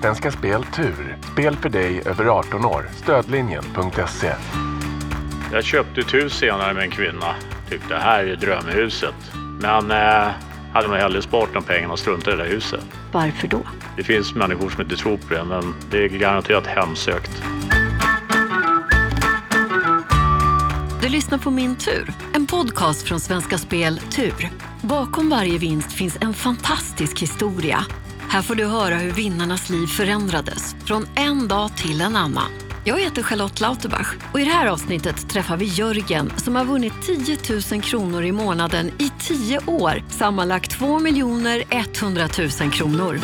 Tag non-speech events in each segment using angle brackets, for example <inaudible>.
Svenska Spel Tur. Spel för dig över 18 år. Stödlinjen.se. Jag köpte ett hus senare med en kvinna. Tyckte det här är drömhuset. Men eh, hade nog hellre sparat de pengarna och struntat i det där huset. Varför då? Det finns människor som inte tror på det, men det är garanterat hemsökt. Du lyssnar på Min tur, en podcast från Svenska Spel Tur. Bakom varje vinst finns en fantastisk historia. Här får du höra hur vinnarnas liv förändrades från en dag till en annan. Jag heter Charlotte Lauterbach och i det här avsnittet träffar vi Jörgen som har vunnit 10 000 kronor i månaden i 10 år. Sammanlagt 2 100 000 kronor.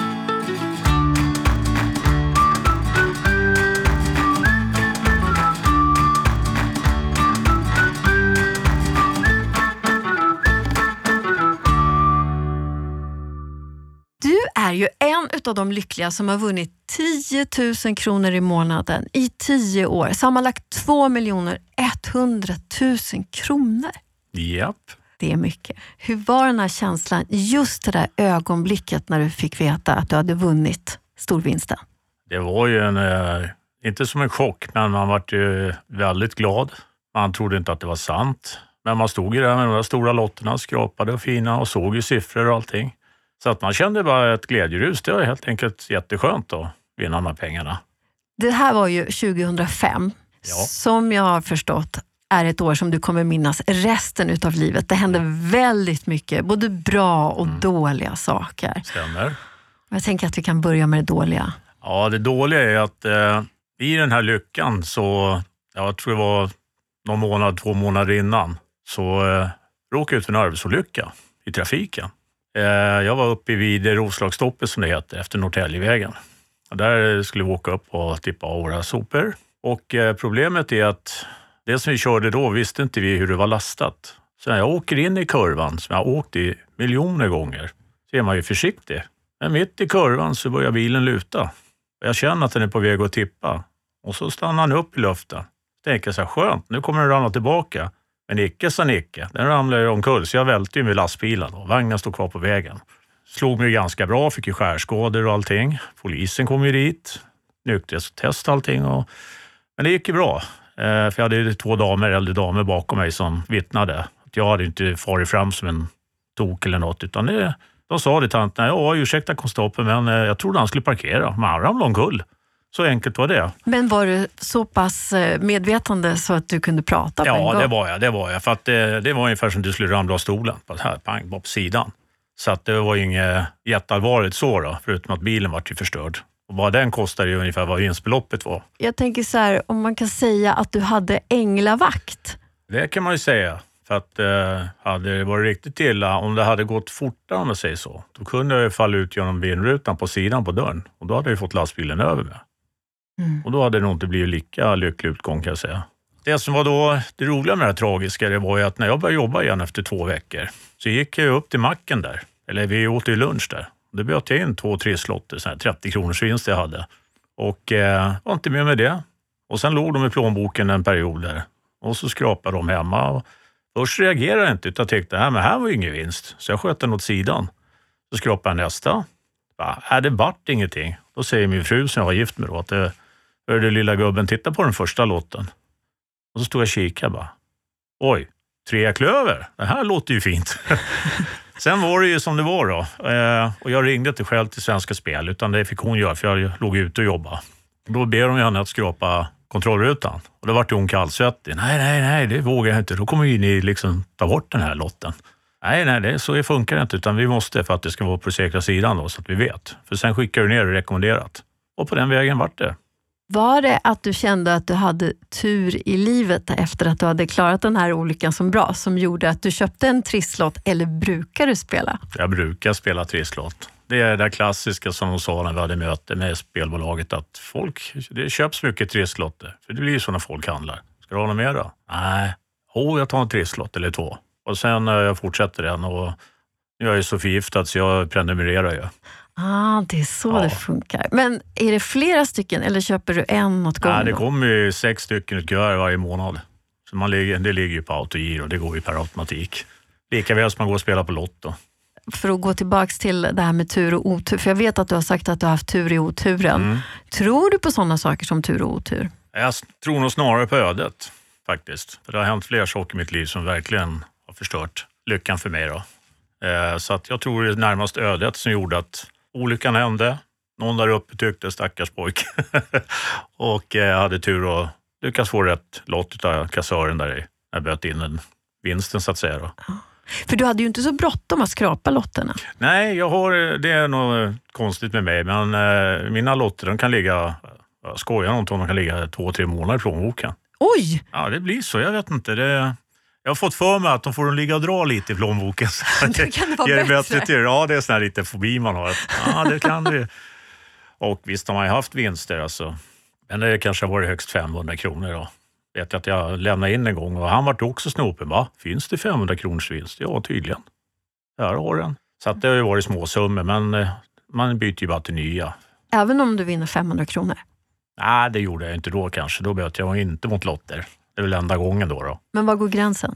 Är ju en av de lyckliga som har vunnit 10 000 kronor i månaden i 10 år. Sammanlagt 2 100 000 kronor. Japp. Det är mycket. Hur var den här känslan just det där ögonblicket när du fick veta att du hade vunnit storvinsten? Det var ju en, eh, inte som en chock, men man var ju väldigt glad. Man trodde inte att det var sant. Men man stod ju där med de där stora lotterna, skrapade och fina och såg ju siffror och allting. Så att man kände bara ett glädjerus. Det var helt enkelt jätteskönt att vinna de här pengarna. Det här var ju 2005. Ja. Som jag har förstått är ett år som du kommer minnas resten utav livet. Det hände väldigt mycket, både bra och dåliga saker. Stämmer. Jag tänker att vi kan börja med det dåliga. Ja, det dåliga är att eh, i den här lyckan så, jag tror det var någon månad, två månader innan, så eh, råkade jag ut för en arbetsolycka i trafiken. Eh, jag var uppe vid Roslagsstoppet som det heter, efter Norrtäljevägen. Där skulle vi åka upp och tippa av våra sopor. Och eh, problemet är att det som vi körde då visste inte vi hur det var lastat. Så när jag åker in i kurvan, som jag har åkt i miljoner gånger, så är man ju försiktig. Men mitt i kurvan så börjar bilen luta. Jag känner att den är på väg att tippa. Och så stannar han upp i luften. Tänker så här, skönt, nu kommer den ramla tillbaka. Men icke sa Nicke, den ramlade ju omkull så jag välte ju med lastbilen och vagnen stod kvar på vägen. Slog mig ganska bra, fick ju skärskador och allting. Polisen kom ju dit, nykterhetstest och allting. Och, men det gick ju bra. Eh, för jag hade ju två damer, äldre damer bakom mig som vittnade. Att jag hade inte farit fram som en tok eller något, utan det, de sa det till tanten, ja ursäkta konstapeln, men eh, jag trodde han skulle parkera, men han ramlade omkull. Så enkelt var det. Men var du så pass eh, medvetande så att du kunde prata på en Ja, gång? det var jag. Det var jag. För att det, det var ungefär som du skulle ramla av stolen. Bara här, pang, bara på sidan. Så att det var ju inget jätteallvarligt så då, förutom att bilen var ju förstörd. Och vad den kostade ju ungefär vad vinstbeloppet var. Jag tänker så här, om man kan säga att du hade änglavakt. Det kan man ju säga. För att eh, hade det varit riktigt illa, om det hade gått fortare om jag säger så, då kunde jag ju falla ut genom vindrutan på sidan på dörren. Och då hade jag fått lastbilen över mig. Mm. Och då hade det nog inte blivit lika lycklig utgång kan jag säga. Det som var då det roliga med det här tragiska, det var ju att när jag började jobba igen efter två veckor, så gick jag upp till macken där. Eller vi åt ju lunch där. Då bjöd jag in två trisslotter, sån här 30 kronors vinst jag hade. Och eh, var inte med med det. Och sen låg de i plånboken en period där. Och så skrapade de hemma. Och först reagerade jag inte, utan tänkte, att men här var ju ingen vinst. Så jag sköt den åt sidan. Så skrapade jag nästa. Va, äh, det vart ingenting. Då säger min fru som jag var gift med då att det, Hörde lilla gubben, titta på den första lotten. Och så stod jag och kikade bara. Oj, trea klöver. Det här låter ju fint. <laughs> Sen var det ju som det var då. Eh, och jag ringde inte själv till Svenska Spel, utan det fick hon göra för jag låg ute och jobbade. Då ber de henne att skrapa kontrollrutan. Och då vart hon kallsvettig. Nej, nej, nej, det vågar jag inte. Då kommer ju ni liksom ta bort den här lotten. Nej, nej, det, så funkar det inte, utan vi måste för att det ska vara på säkra sidan då, så att vi vet. För sen skickar du ner det rekommenderat. Och på den vägen vart det. Var det att du kände att du hade tur i livet efter att du hade klarat den här olyckan som bra, som gjorde att du köpte en trisslott, eller brukar du spela? Jag brukar spela trisslott. Det är det där klassiska som de sa när vi hade möte med spelbolaget, att folk, det köps mycket trisslotter. För det blir ju så när folk handlar. Ska du ha något mer då? Nej. Oh, jag tar en trisslott eller två. Och sen eh, jag fortsätter den och nu är jag ju så förgiftad så jag prenumererar ju. Ah, det är så Ja. det funkar. Men är det flera stycken eller köper du en åt gången? Nej, det kommer ju sex stycken kuvert varje månad. Så man ligger, det ligger ju på autogiro, det går ju per automatik. Lika väl som man går och spelar på Lotto. för att gå tillbaks till det här med tur och otur, för jag vet att du har sagt att du har haft tur i oturen. Mm. Tror du på sådana saker som tur och otur? Jag tror nog snarare på ödet faktiskt. För det har hänt fler saker i mitt liv som verkligen har förstört lyckan för mig. Då. Eh, så att jag tror det är närmast ödet som gjorde att olyckan hände. Någon där uppe tyckte stackars pojke <laughs> och eh, hade tur att lyckas få rätt lott av kassören där i. Jag böt in den vinsten så att säga. Då. För du hade ju inte så bråttom att skrapa lotterna. Nej, jag har, det är något konstigt med mig, men eh, mina lotter de kan ligga, jag skojar inte om de kan ligga två, tre månader i plånboken. Oj! Ja, det blir så. Jag vet inte. Det, jag har fått för mig att de får ligga och dra lite i plånboken. <laughs> Då kan det vara <laughs> ger bättre. till. Ja, det är sån här lite fobi man har. Ja, det kan det. Och visst har man ju haft vinster alltså. Men det kanske har varit högst 500 kronor då. Vet jag att jag lämnade in en gång och han vart också snopen. Va? Finns det 500 kronors vinst? Ja, tydligen. Där har den. Så att det har ju varit småsummor, men eh, man byter ju bara till nya. Även om du vinner 500 kronor. Nej, det gjorde jag inte då kanske. Då böt jag inte mot lotter. Det är väl enda gången då. då. Men var går gränsen?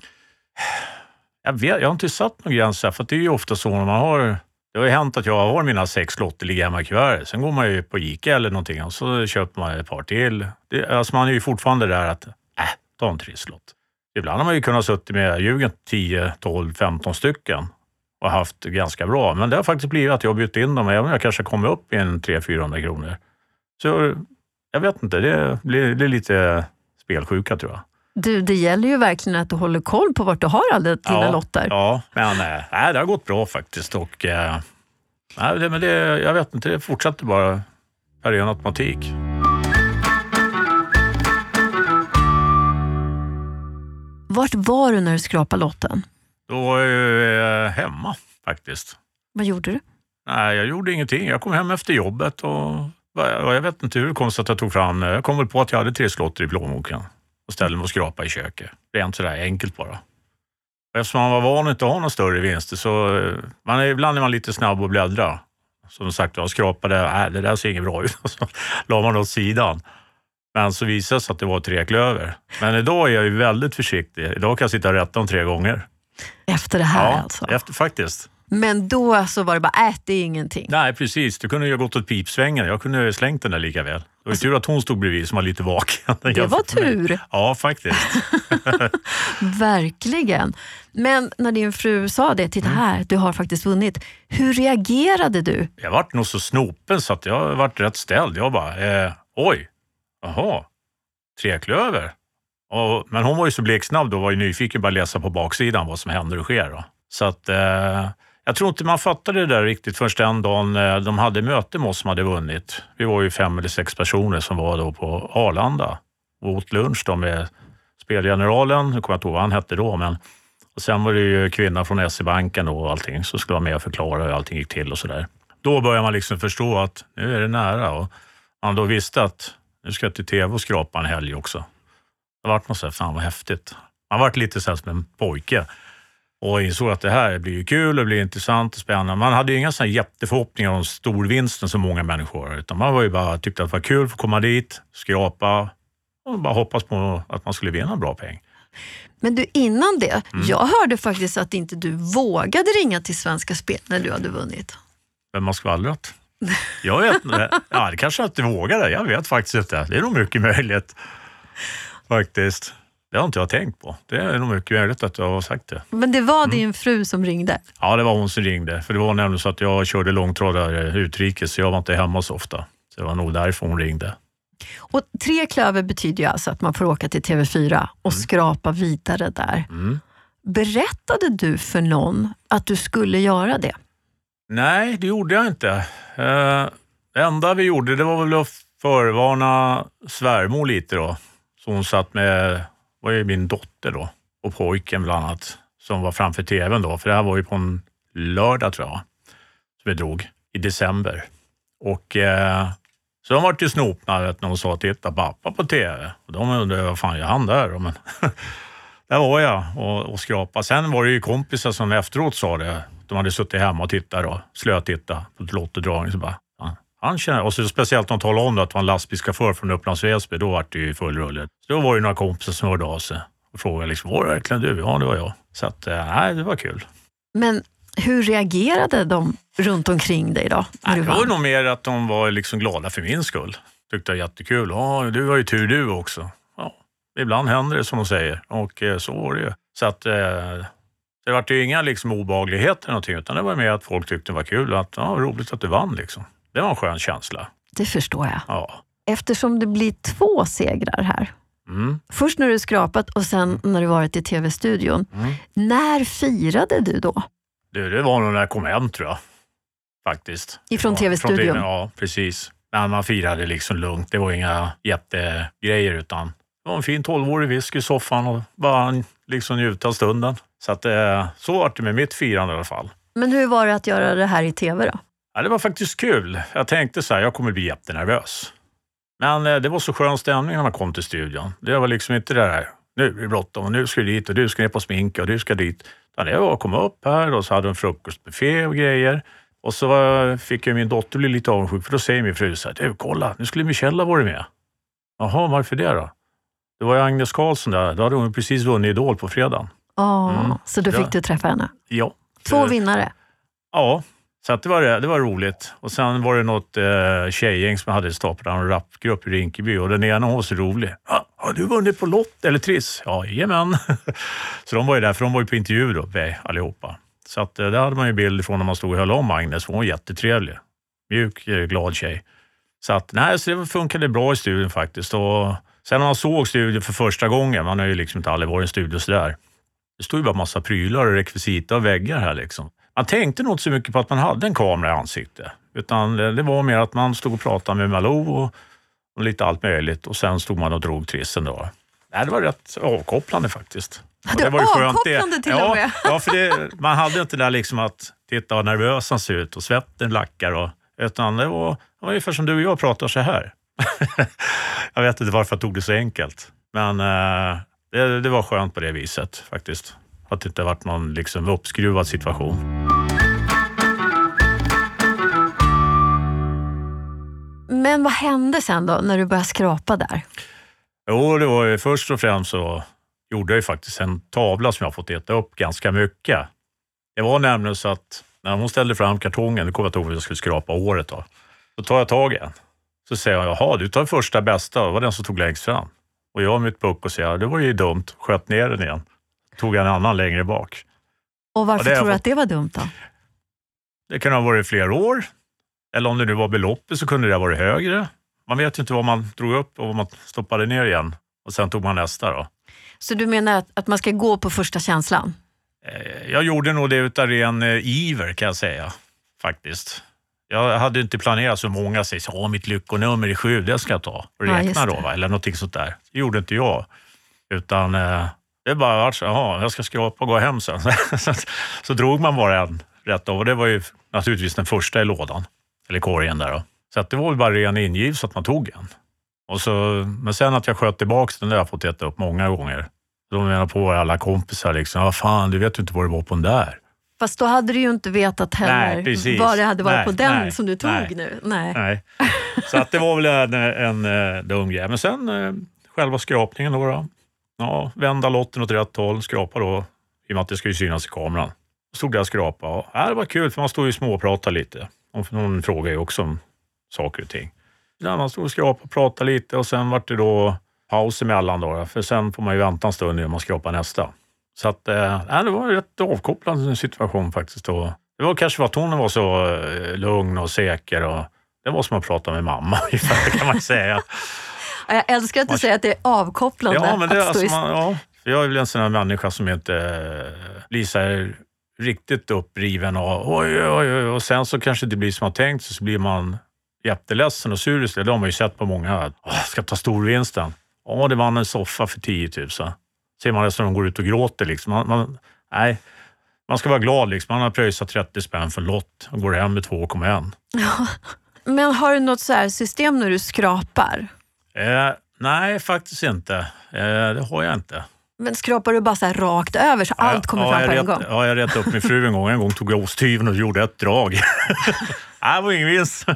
Jag, vet, jag har inte satt någon gräns här, för det är ju ofta så när man har... Det har ju hänt att jag har mina sex lotter ligga hemma i kuvertet. Sen går man ju på Ica eller någonting och så köper man ett par till. Det, alltså man är ju fortfarande där att, äh, ta en trisslott. Ibland har man ju kunnat suttit med ljugen 10, 12, 15 stycken och haft ganska bra. Men det har faktiskt blivit att jag har bytt in dem, även om jag kanske kommer upp i en 300-400 kronor. Så jag vet inte, det blir, det är lite spelsjuka tror jag. Du, det gäller ju verkligen att du håller koll på vart du har alla dina lotter. Ja, men äh, det har gått bra faktiskt. Och, äh, det, men det, jag vet inte, det fortsätter bara per ren automatik. Vart var du när du skrapade lotten? Då var jag eh, hemma faktiskt. Vad gjorde du? Nej, jag gjorde ingenting. Jag kom hem efter jobbet och och jag vet inte hur konstigt att jag tog fram... Jag kom väl på att jag hade tre slotter i plånboken och ställde mig och skrapade i köket. Rent sådär enkelt bara. Och eftersom man var van att inte ha några större vinster så eh, man är, ibland är man lite snabb att bläddra. Som sagt, jag skrapade, nej det där ser inget bra ut. <laughs> Så la man det åt sidan. Men så visade det sig att det var tre klöver. Men idag är jag ju väldigt försiktig. Idag kan jag sitta och rätta dem tre gånger. Efter det här ja, alltså? efter, faktiskt. Men då så var det bara, äh, det är ingenting. Nej, precis. Du kunde ju ha gått åt pipsvängen. Jag kunde ha slängt den där lika väl. Det var ju tur att hon stod bredvid som var lite vaken. Det var tur. Ja, faktiskt. <laughs> Verkligen. Men när din fru sa det, titta här, du har faktiskt vunnit. Hur reagerade du? Jag vart nog så snopen så att jag vart rätt ställd. Jag bara, eh, oj, jaha, treklöver. Och, men hon var ju så bleksnabb då var ju nyfiken bara läsa på baksidan vad som händer och sker. Då. Så att eh, jag tror inte man fattade det där riktigt först den dagen eh, de hade möte med oss som hade vunnit. Vi var ju fem eller sex personer som var då på Arlanda och åt lunch då med spelgeneralen, nu kommer jag inte ihåg vad han hette då, men och sen var det ju kvinnan från SE-banken och allting som skulle vara med och förklara hur allting gick till och sådär. Då började man liksom förstå att nu är det nära och man då visste att nu ska jag till tv och skrapa en helg också. Det vart man så här, fan vad häftigt. Man vart lite så här som en pojke och insåg att det här blir ju kul, det blir intressant och spännande. Man hade ju inga såna jätteförhoppningar om storvinsten som många människor har, utan man var ju bara tyckte att det var kul att få komma dit, skrapa och bara hoppas på att man skulle vinna bra peng. Men du, innan det, Mm. jag hörde faktiskt att inte du vågade ringa till Svenska Spel när du hade vunnit. Vem har skvallrat? Jag vet inte. Ja, det kanske jag inte vågade. Jag vet faktiskt inte. Det är nog mycket möjligt. Faktiskt. Det har inte jag tänkt på. Det är nog mycket möjligt att jag har sagt det. Men det var Mm. din fru som ringde. Ja, det var hon som ringde. För det var nämligen så att jag körde långtradare utrikes, så jag var inte hemma så ofta. Så det var nog därför hon ringde. Och tre klöver betyder ju alltså att man får åka till TV4 och skrapa vidare där. Mm. Berättade du för någon att du skulle göra det? Nej, det gjorde jag inte. Eh, det enda vi gjorde det var väl att förvarna svärmor lite då. Så hon satt med, var ju min dotter då, och pojken bland annat, som var framför tvn då. För det här var ju på en lördag tror jag, som vi drog i december. Och eh, så de vart ju snopna vet, när de sa titta pappa på tv. Och de undrade vad fan gör han där? Men <laughs> där var jag och, och skrapade. Sen var det ju kompisar som efteråt sa det. De hade suttit hemma och tittat då, slötittat på lottodragning. Så bara, han känner, och så speciellt när de talade om det, att det var en lastbilschaufför från Upplands Väsby, då var det ju full rulle. Så då var det några kompisar som hörde av sig och frågade liksom, var det verkligen du? Ja, det var jag. Så att, eh, nej, det var kul. Men Hur reagerade de runt omkring dig då? Nej, det var nog mer att de var liksom glada för min skull. Tyckte det var jättekul. Ja, du har ju tur du också. Ja, ibland händer det som de säger och eh, så var det ju. Så att eh, det var ju inga liksom obehagligheter eller någonting utan det var mer att folk tyckte det var kul och att ja, roligt att du vann liksom. Det var en skön känsla. Det förstår jag. Ja. Eftersom det blir två segrar här. Mm. Först när du skrapat och sen när du varit i tv-studion. Mm. När firade du då? Det, det var nog när jag kom hem tror jag. Faktiskt. Ifrån TV-studion? Ja, precis. Men man firade liksom lugnt. Det var inga jättegrejer utan det var en fin tolvårig whisky i soffan och bara liksom njuta av stunden. Så att, eh, så var det med mitt firande i alla fall. Men hur var det att göra det här i tv då? Ja, det var faktiskt kul. Jag tänkte så här, jag kommer bli jättenervös. Men eh, det var så skön stämning när man kom till studion. Det var liksom inte det där, nu är det bråttom och nu ska du dit och du ska ner på sminka och du ska dit. Utan det var att komma upp här och så hade de frukostbuffé och grejer. Och så fick jag min dotter bli lite avundsjuk för då säger min fru så här, du kolla, nu skulle Michelle ha varit med. Jaha, varför det då? Det var ju Agnes Karlsson där, då hade hon precis vunnit Idol på fredagen. Ja, Mm. Så då fick Ja. du träffa henne. Ja. Två vinnare. Ja, så att det, var, det var roligt. Och sen var det något eh, tjejgäng som hade startat en rapgrupp i Rinkeby och den ena var så rolig. Ah, har du vunnit på Lott eller Triss? Ja, jajamän. <laughs> så de var ju där, för de var ju på intervju då, allihopa. Så att, eh, där hade man ju bild från när man stod och höll om Agnes. Hon var jättetrevlig. Mjuk, eh, glad tjej. Så att, nej, så det funkade bra i studion faktiskt. Och sen när man såg studion för första gången, man har ju liksom inte aldrig varit i en studio sådär. Det stod ju bara massa prylar och rekvisita och väggar här liksom. Man tänkte nog inte så mycket på att man hade en kamera i ansiktet. Utan det, det var mer att man stod och pratade med Malou och, och lite allt möjligt. Och sen stod man och drog trissen då. Nej, det var rätt avkopplande faktiskt. Och Det var avkopplande till ja, och med. Ja, för det, man hade inte det där liksom att titta vad nervös han ser ut och svetten lackar. Och, utan det var, det var ungefär som du och jag pratar så här. <laughs> jag vet inte varför jag tog det så enkelt. Men eh, det, det var skönt på det viset faktiskt. Att det inte varit någon liksom uppskruvad situation. Men vad hände sen då, när du började skrapa där? Jo, det var ju först och främst så gjorde jag ju faktiskt en tavla som jag fått äta upp ganska mycket. Det var nämligen så att när hon ställde fram kartongen, nu kommer jag inte ihåg vad jag skulle skrapa året då, så tar jag tag i en. Så säger jag, jaha, du tar första bästa, det var den som tog längst fram. Och jag mitt puck och säger, det var ju dumt, sköt ner den igen. Tog en annan längre bak. Och varför Ja, tror du att det var dumt då? Det kan ha varit flera år. Eller om det nu var beloppet så kunde det ha varit högre. Man vet ju inte vad man drog upp och vad man stoppade ner igen. Och sen tog man nästa då. Så du menar att, att man ska gå på första känslan? Eh, Jag gjorde nog det utav ren eh, iver kan jag säga. Faktiskt. Jag hade inte planerat så många säger så, mitt lyckonummer är sju, det ska jag ta. Och Ja, räkna just då, va? eller någonting sånt där. Det gjorde inte jag. Utan eh, det bara vart så, jaha, jag ska skrapa och gå hem sen. <laughs> så, så drog man bara en rätt av och det var ju naturligtvis den första i lådan, eller korgen där då. Så att det var väl bara ren ingiv så att man tog en. Och så, men sen att jag sköt tillbaka den där har jag fått äta upp många gånger. De menar på alla kompisar liksom, vad fan du vet ju inte vad det var på den där. Fast då hade du ju inte vetat heller Nej, vad det hade varit Nej, på den nej, som du tog nu. Nej. Så att det var väl en, en, en dum grej. Men sen eh, själva skrapningen då. då. Ja, vända lotten åt rätt håll, skrapa då, i och med att det ska ju synas i kameran. Stod där och skrapade. Och, ja, det var kul för man stod ju och småpratade lite. Någon frågar ju också om saker och ting. Ja, man stod och skrapade och pratade lite och sen var det då paus emellan då. För sen får man ju vänta en stund innan man skrapar nästa. Så att, eh, det var en rätt avkopplande situation faktiskt. Då. Det var kanske för att hon var så eh, lugn och säker. Och, det var som att prata med mamma <laughs> ungefär kan man säga. Ja, Jag älskar att du Man- säger att det är avkopplande Ja, men det, att stå alltså, i... man, ja, för jag är väl en sån här människa som inte eh, blir så här riktigt uppriven och oj, oj, oj, och sen så kanske det blir som man tänkt sig så blir man jätteledsen och sur. Det har man ju sett på många. Åh, ska ta storvinsten. Ja, det vann en soffa för 10 000. Ser man nästan de går ut och gråter liksom. Man, man, nej, man ska vara glad liksom. Man har pröjsat 30 spänn för lott och går hem med 2,1. <laughs> Men har du något så här system när du skrapar? Eh, nej, faktiskt inte. Eh, det har jag inte. Men skrapar du bara så rakt över så allt kommer ja, fram på en ret, gång? Ja, jag retade upp min fru en gång. En gång tog jag osthyveln och gjorde ett drag. <laughs> Nej, det var ingen vinst.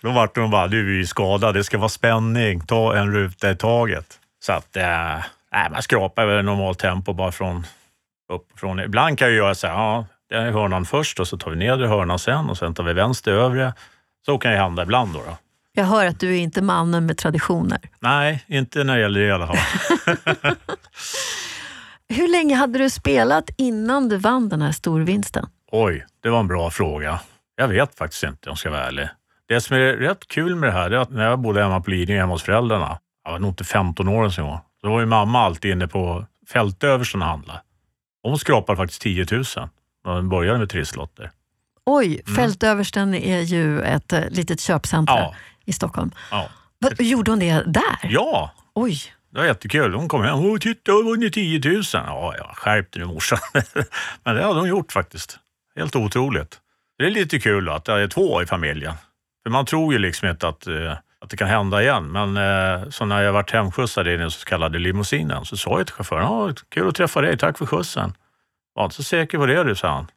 Då vart hon bara, du är ju skadad, det ska vara spänning, ta en ruta i taget. Så att, eh, nej, man skrapar väl i normalt tempo bara från upp från. Ibland kan jag göra så här, ja, Det är hörnan först och så tar vi nedre hörnan sen och sen tar vi vänster övre. Så kan det hända ibland. Då, då. Jag hör att du är inte mannen med traditioner. Nej, inte när det gäller det i alla fall. Hur länge hade du spelat innan du vann den här storvinsten? Oj, det var en bra fråga. Jag vet faktiskt inte om jag ska vara ärlig. Det som är rätt kul med det här är att när jag bodde hemma på Lidingö hemma hos föräldrarna, jag var nog inte 15 år ens en gång, då var ju mamma alltid inne på fältöversten och handlade. Hon skrapade faktiskt 10 000 när hon började med trisslotter. Oj, Fältöversten är ju ett eh, litet köpcenter Ja. I Stockholm. Ja. Vad, gjorde hon det där? ja, Oj, det var jättekul. Hon kom hem och titta, jag har vunnit 10 000. Ja, ja skärp dig nu morsan. <laughs> Men det hade hon gjort faktiskt. Helt otroligt. Det är lite kul att det är två i familjen. För man tror ju liksom inte att, eh, att det kan hända igen. Men eh, så när jag varit hemskjutsad i den så kallade limousinen så sa jag till chauffören, ja, kul att träffa dig, tack för skjutsen. Var inte så säker på det du, sa han.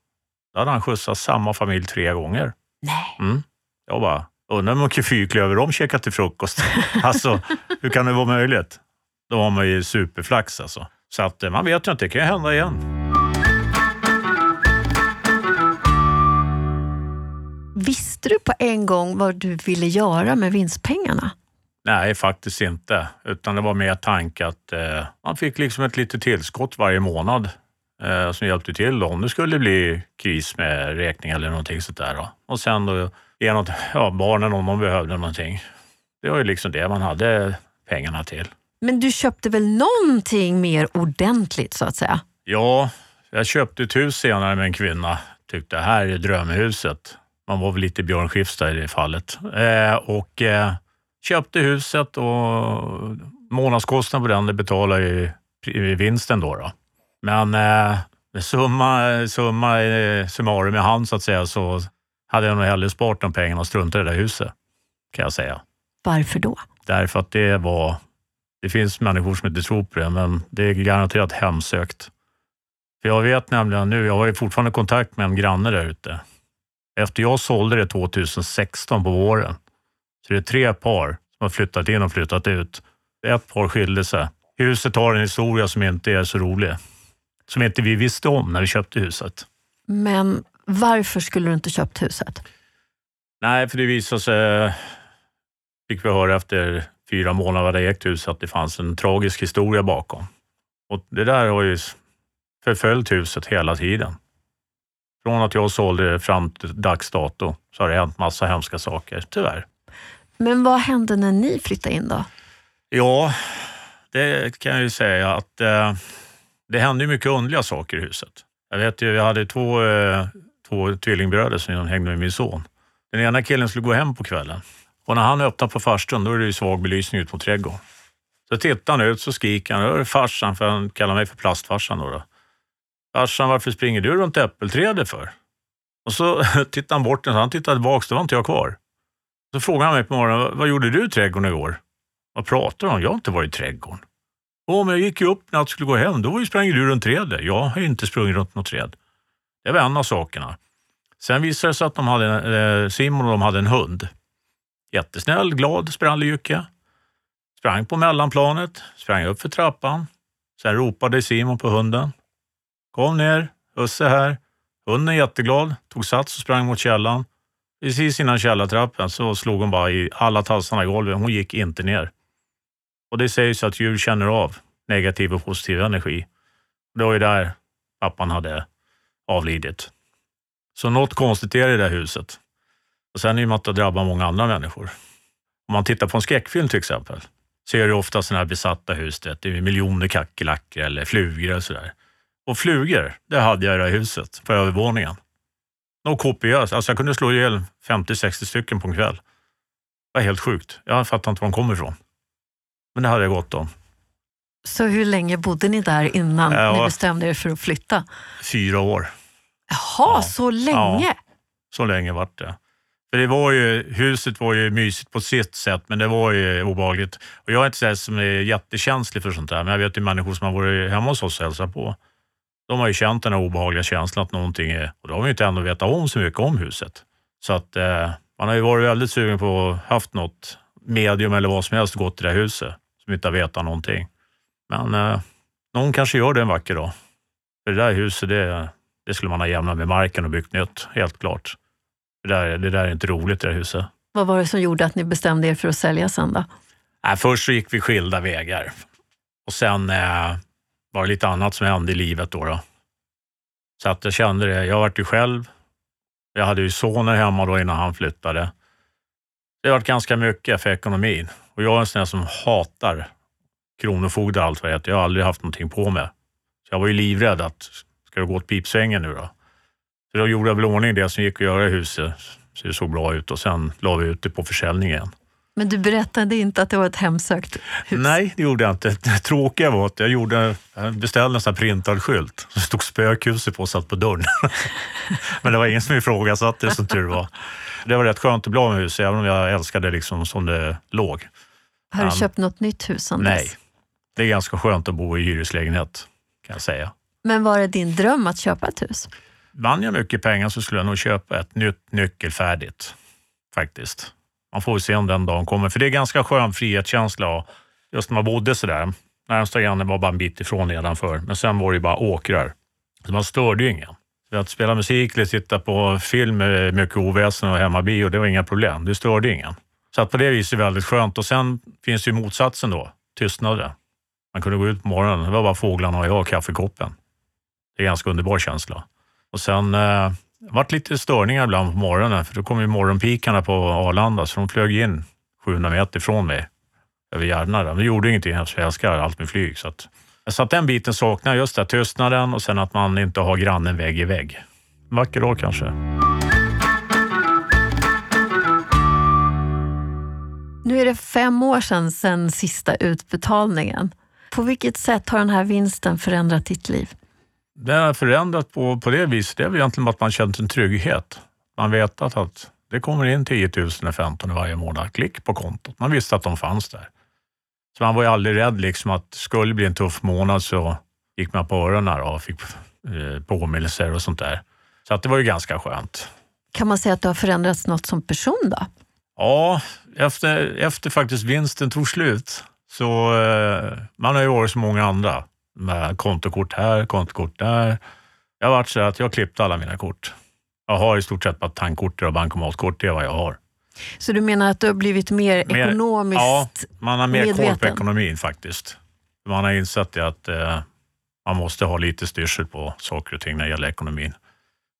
Då hade han skjutsat samma familj tre gånger. nej. Mm. Jag bara, undrar hur mycket fyrklöver de käkat till frukost. <laughs> alltså, hur kan det vara möjligt? Då har man ju superflax alltså. Så att eh, man vet ju inte, det kan ju hända igen. Visste du på en gång vad du ville göra med vinstpengarna? Nej, faktiskt inte. Utan det var mer tanke att eh, man fick liksom ett litet tillskott varje månad eh, som hjälpte till då, om det skulle bli kris med räkning eller någonting sånt där. Då. Och sen då ge något, ja, barnen om de behövde någonting. Det var ju liksom det man hade pengarna till. Men du köpte väl någonting mer ordentligt så att säga? Ja, jag köpte ett hus senare med en kvinna. Tyckte här är drömhuset. Man var väl lite Björn Skifs där i det fallet. Eh, och eh, köpte huset och månadskostnaden på den det betalar ju vinsten då. då. Men eh, summa, summa eh, summarum i hand så att säga så hade jag nog hellre sparat de pengarna och struntat i det där huset. Kan jag säga. Varför då? Därför att det var, det finns människor som inte tror på det, men det är garanterat hemsökt. För jag vet nämligen nu, jag har ju fortfarande kontakt med en granne där ute. Efter jag sålde det 2016 på våren, så det är tre par som har flyttat in och flyttat ut. Ett par skilde sig. Huset har en historia som inte är så rolig. Som inte vi visste om när vi köpte huset. Men varför skulle du inte köpt huset? Nej, för det visade sig, fick vi höra efter fyra månader hade ägt huset, att det fanns en tragisk historia bakom. Och det där har ju förföljt huset hela tiden. Från att jag sålde det fram till dags dato så har det hänt massa hemska saker, tyvärr. Men vad hände när ni flyttade in då? Ja, det kan jag ju säga att eh, det hände mycket underliga saker i huset. Jag vet ju, jag hade två, eh, två tvillingbröder som hängde med min son. Den ena killen skulle gå hem på kvällen och när han öppnade på farstun då är det ju svag belysning ut mot trädgården. Så tittar han ut så skriker han, är farsan, för han kallar mig för plastfarsan då. då. Farsan, varför springer du runt äppelträdet för? Och så <laughs> tittade han bort, och han tittade tillbaka, då var inte jag kvar. Så frågade han mig på morgonen, vad gjorde du i trädgården igår? Vad pratar du om? Jag har inte varit i trädgården. Åh, men jag gick ju upp när jag skulle gå hem. Då sprang du runt trädet. Jag har inte sprungit runt något träd. Det var en av sakerna. Sen visade det sig att de hade, eh, Simon och de hade en hund. Jättesnäll, glad spralljycke. Sprang på mellanplanet, sprang upp för trappan. Sen ropade Simon på hunden. Kom ner, husse här. Hunden jätteglad, tog sats och sprang mot källan. Precis innan källartrappen så slog hon bara i alla tassarna i golvet. Hon gick inte ner. Och det sägs att djur känner av negativ och positiv energi. Det var ju där pappan hade avlidit. Så något konstigt är det i det där huset. Och sen är det att det drabbar många andra människor. Om man tittar på en skräckfilm till exempel, så är det ofta sådana här besatta hus. Det är miljoner kackerlackor eller flugor och sådär. Och flugor, det hade jag i det här huset på övervåningen. De kopiöst. Alltså jag kunde slå ihjäl 50-60 stycken på en kväll. Det var helt sjukt. Jag fattar inte var de kommer ifrån. Men det hade jag gott om. Så hur länge bodde ni där innan Ja. ni bestämde er för att flytta? Fyra år. Jaha, Ja. så länge? Så länge vart det. För det var ju, huset var ju mysigt på sitt sätt, men det var ju obehagligt. Och jag är inte så som är jättekänslig för sånt där, men jag vet ju människor som har varit hemma hos oss och hälsat på. De har ju känt den här obehagliga känslan att någonting är... Och då har vi ju inte ändå vetat om så mycket om huset. Så att eh, man har ju varit väldigt sugen på att haft något medium eller vad som helst gått till det här huset som inte har vetat någonting. Men eh, någon kanske gör det en vacker dag. För det där huset, det, Det skulle man ha jämnat med marken och byggt nytt, helt klart. Det där, det där är inte roligt, det där huset. Vad var det som gjorde att ni bestämde er för att sälja sen då? Nej, först så gick vi skilda vägar. Och sen eh, var det lite annat som hände i livet då. då. Så att jag kände det. Jag vart ju själv. Jag hade ju sonen hemma då innan han flyttade. Det har varit ganska mycket för ekonomin. Och jag är en sån här som hatar kronofogdar och allt vad det heter. Jag har aldrig haft någonting på mig. Så jag var ju livrädd att, ska det gå åt pipsvängen nu då? Så då gjorde jag väl ordning det som gick att göra i huset så det såg bra ut och sen la vi ut det på försäljning igen. Men du berättade inte att det var ett hemsökt hus? Nej, det gjorde jag inte. Det tråkiga var att jag, gjorde, jag beställde en sån printad skylt. Så stod spökhuset på och satt på dörren. <laughs> Men det var ingen som ifrågasatte det som tur var. Det var rätt skönt att bli av med huset, även om jag älskade det liksom som det låg. Har du Han- köpt något nytt hus sedan Nej, dess? det är ganska skönt att bo i hyreslägenhet kan jag säga. Men var det din dröm att köpa ett hus? Vann jag mycket pengar så skulle jag nog köpa ett nytt nyckelfärdigt. Faktiskt. Man får väl se om den dagen kommer. För det är ganska skön frihetskänsla. Just när man bodde sådär. Närmsta grannen var bara en bit ifrån nedanför. Men sen var det ju bara åkrar. Så man störde ju ingen. Så att spela musik eller titta på film med mycket oväsen och hemmabio, det var inga problem. Det störde ingen. Så att på det viset är det väldigt skönt. Och sen finns ju motsatsen då. tystnaden. Man kunde gå ut på morgonen. Det var bara fåglarna och jag och kaffekoppen. Det är en ganska underbar känsla. Och sen eh, vart lite störningar ibland på morgonen, för då kom ju morgonpikarna på Arlanda, så de flög in 700 meter ifrån mig över Järna. Men det gjorde ingenting, eftersom jag älskar allt med flyg. Så, att, så att den biten saknar jag, just det, tystnaden och sen att man inte har grannen vägg i vägg. En vacker dag kanske. Nu är det fem år sedan, sedan sista utbetalningen. På vilket sätt har den här vinsten förändrat ditt liv? Det har förändrat på, på det viset, det är väl egentligen att man känt en trygghet. Man vet att, att det kommer in 10 000 och 15 varje månad, klick på kontot. Man visste att de fanns där. Så man var ju aldrig rädd liksom att skulle det bli en tuff månad så gick man på öronen och fick eh, påminnelser och sånt där. Så att det var ju ganska skönt. Kan man säga att du har förändrats något som person då? Ja, efter, efter faktiskt vinsten tog slut så eh, man har ju varit så många andra med kontokort här, kontokort där. Jag har varit så att jag klippte alla mina kort. Jag har i stort sett bara tankkort och bankomatkort, det är vad jag har. Så du menar att du har blivit mer, Mer- ekonomiskt... Ja, man har mer koll på medveten. ekonomin faktiskt. Man har insett att eh, man måste ha lite styrsel på saker och ting när det gäller ekonomin.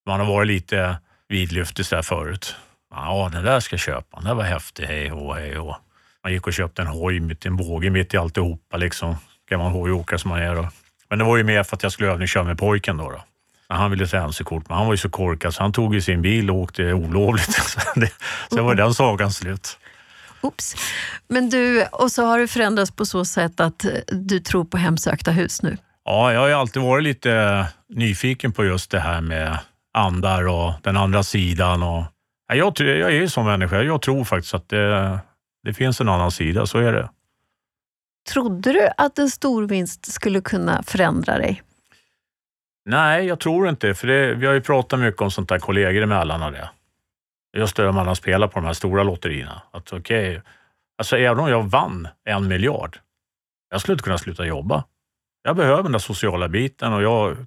Man har varit lite vidlyftig så förut. Ja, den där ska jag köpa. Den där var häftig. Hej hå, hej hå. Man gick och köpte en hoj, mitt i en båge, mitt i alltihopa. Liksom. Gammal hojåkare som man är. Då. Men det var ju mer för att jag skulle övningsköra med pojken då. då. Han ville ta mc-kort, men han var ju så korkad så han tog ju sin bil och åkte olovligt. <laughs> Sen var den sagan slut. Oops. Men du, och så har du förändrats på så sätt att eh, du tror på hemsökta hus nu. Ja, jag har ju alltid varit lite nyfiken på just det här med andar och den andra sidan. Och, ja, jag, jag är ju som människa. Jag tror faktiskt att det, det finns en annan sida, så är det. Trodde du att en stor vinst skulle kunna förändra dig? Nej, jag tror inte för det. Vi har ju pratat mycket om sånt där kollegor emellan och det. Just det, man har spelat på de här stora lotterierna. Att okej, alltså även om jag vann en miljard, jag skulle inte kunna sluta jobba. Jag behöver den där sociala biten och jag,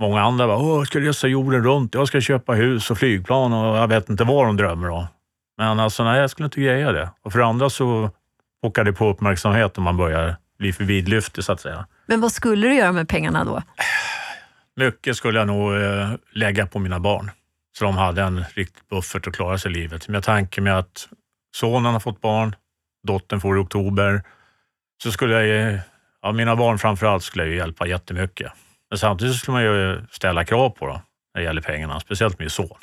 många andra bara, Åh, jag ska resa jorden runt, jag ska köpa hus och flygplan och jag vet inte vad de drömmer om. Men alltså nej, jag skulle inte greja det. Och för det andra så pockar det på uppmärksamhet om man börjar bli för vidlyftig så att säga. Men vad skulle du göra med pengarna då? Mycket skulle jag nog eh, lägga på mina barn. Så de hade en riktig buffert att klara sig i livet. Med tanke med att sonen har fått barn, dottern får i oktober, så skulle jag ja, mina barn framför allt skulle jag hjälpa jättemycket. Men samtidigt skulle man ju ställa krav på dem när det gäller pengarna, speciellt min son.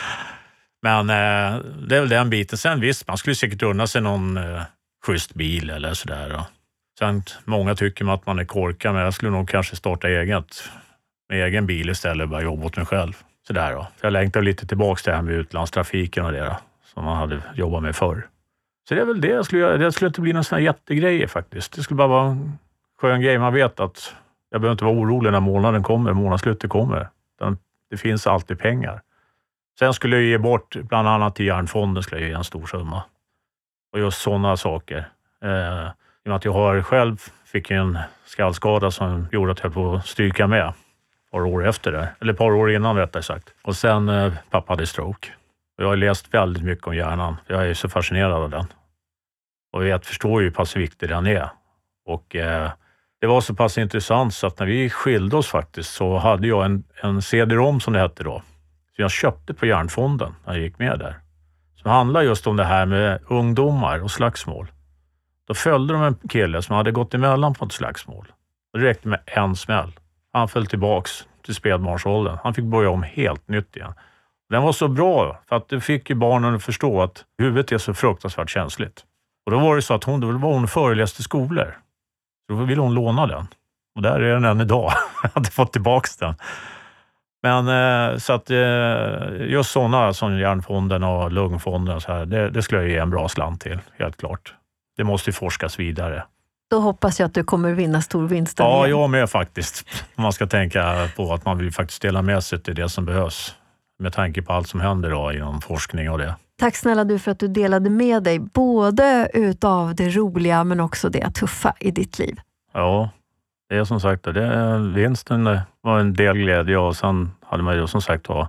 <laughs> Men eh, det är väl den biten. Sen visst, man skulle säkert unna sig någon eh, schysst bil eller sådär. Sen, många tycker att man är korkad, men jag skulle nog kanske starta eget med egen bil istället och börja jobba åt mig själv. Sådär då. Så jag längtar lite tillbaka till det här med utlandstrafiken och det då, som man hade jobbat med förr. Så det är väl det jag skulle göra. Det skulle inte bli någon sån här jättegrejer faktiskt. Det skulle bara vara en skön grej. Man vet att jag behöver inte vara orolig när månaden kommer, månadsslutet kommer. Det finns alltid pengar. Sen skulle jag ge bort, bland annat till Järnfonden, skulle jag ge en stor summa. Och just sådana saker. Eh, I och med att jag har själv fick en skallskada som gjorde att jag höll på att stryka med. ett par år efter det, eller ett par år innan rättare sagt. Och sen eh, pappa hade stroke. Och jag har läst väldigt mycket om hjärnan. Jag är så fascinerad av den. Och jag förstår ju hur pass viktig den är. Och eh, det var så pass intressant så att när vi skilde oss faktiskt så hade jag en, en CD-ROM som det hette då. Så jag köpte på Hjärnfonden när jag gick med där. Som handlar just om det här med ungdomar och slagsmål. Då följde de en kille som hade gått emellan på ett slagsmål. Det räckte med en smäll. Han föll tillbaks till spädbarnsåldern. Han fick börja om helt nytt igen. Den var så bra, för att det fick ju barnen att förstå att huvudet är så fruktansvärt känsligt. Och då var det så att hon, då var hon föreläste i skolor. Då ville hon låna den. Och där är den än idag. <laughs> Jag hade fått tillbaka den. Men eh, så att eh, just sådana som Hjärnfonden och Lungfonden, så här, det, det skulle jag ge en bra slant till, helt klart. Det måste ju forskas vidare. Då hoppas jag att du kommer vinna storvinsten Ja, igen. jag med faktiskt. Man ska tänka på att man vill faktiskt dela med sig till det som behövs. Med tanke på allt som händer då inom forskning och det. Tack snälla du för att du delade med dig både utav det roliga men också det tuffa i ditt liv. Ja, det är som sagt det. Vinsten var en del glädje och sen hade man ju som sagt var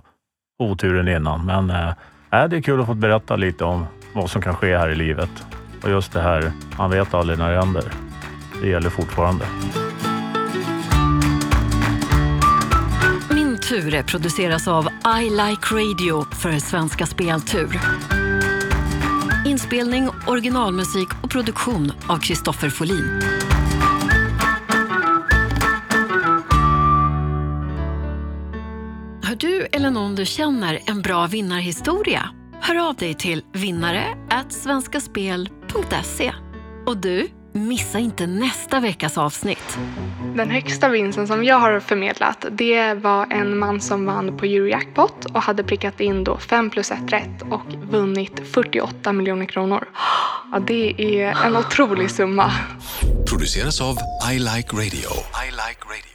oturen innan. Men eh, äh, det är kul att få berätta lite om vad som kan ske här i livet. Och just det här, man vet aldrig när det händer. Det gäller fortfarande. Min tur produceras av I Like Radio för Svenska Speltur. Inspelning, originalmusik och produktion av Kristoffer Folin. Eller någon du känner en bra vinnarhistoria? Hör av dig till vinnare svenskaspel.se. Och du, missa inte nästa veckas avsnitt. Den högsta vinsten som jag har förmedlat det var en man som vann på Eurojackpot och hade prickat in då 5 plus 1 rätt och vunnit 48 miljoner kronor. Ja, det är en otrolig summa. Produceras av I Like Radio. I like radio.